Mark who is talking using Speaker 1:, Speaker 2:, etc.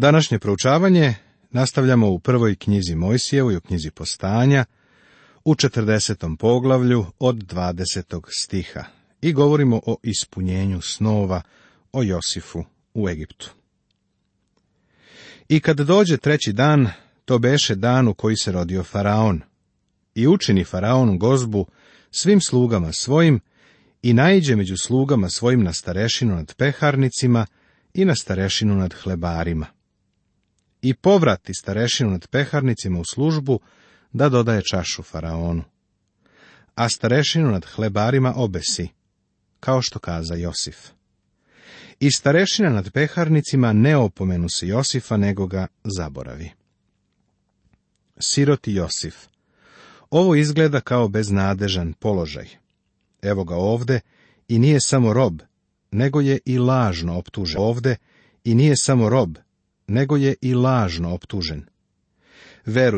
Speaker 1: Današnje proučavanje nastavljamo u prvoj knjizi Mojsijevoj, u knjizi Postanja, u 40. poglavlju od 20. stiha i govorimo o ispunjenju snova o Josifu u Egiptu. I kad dođe treći dan, to beše dan u koji se rodio Faraon. I učini Faraon gozbu svim slugama svojim i naiđe među slugama svojim na starešinu nad peharnicima i na starešinu nad hlebarima i povrati starešinu nad peharnicima u službu da dodaje čašu faraonu. A starešinu nad hlebarima obesi, kao što kaza Josif. I starešina nad peharnicima ne opomenu se Josifa, nego ga zaboravi. Siroti Josif Ovo izgleda kao beznadežan položaj. Evo ga ovde i nije samo rob, nego je i lažno optužen ovde i nije samo rob, nego je i lažno optužen.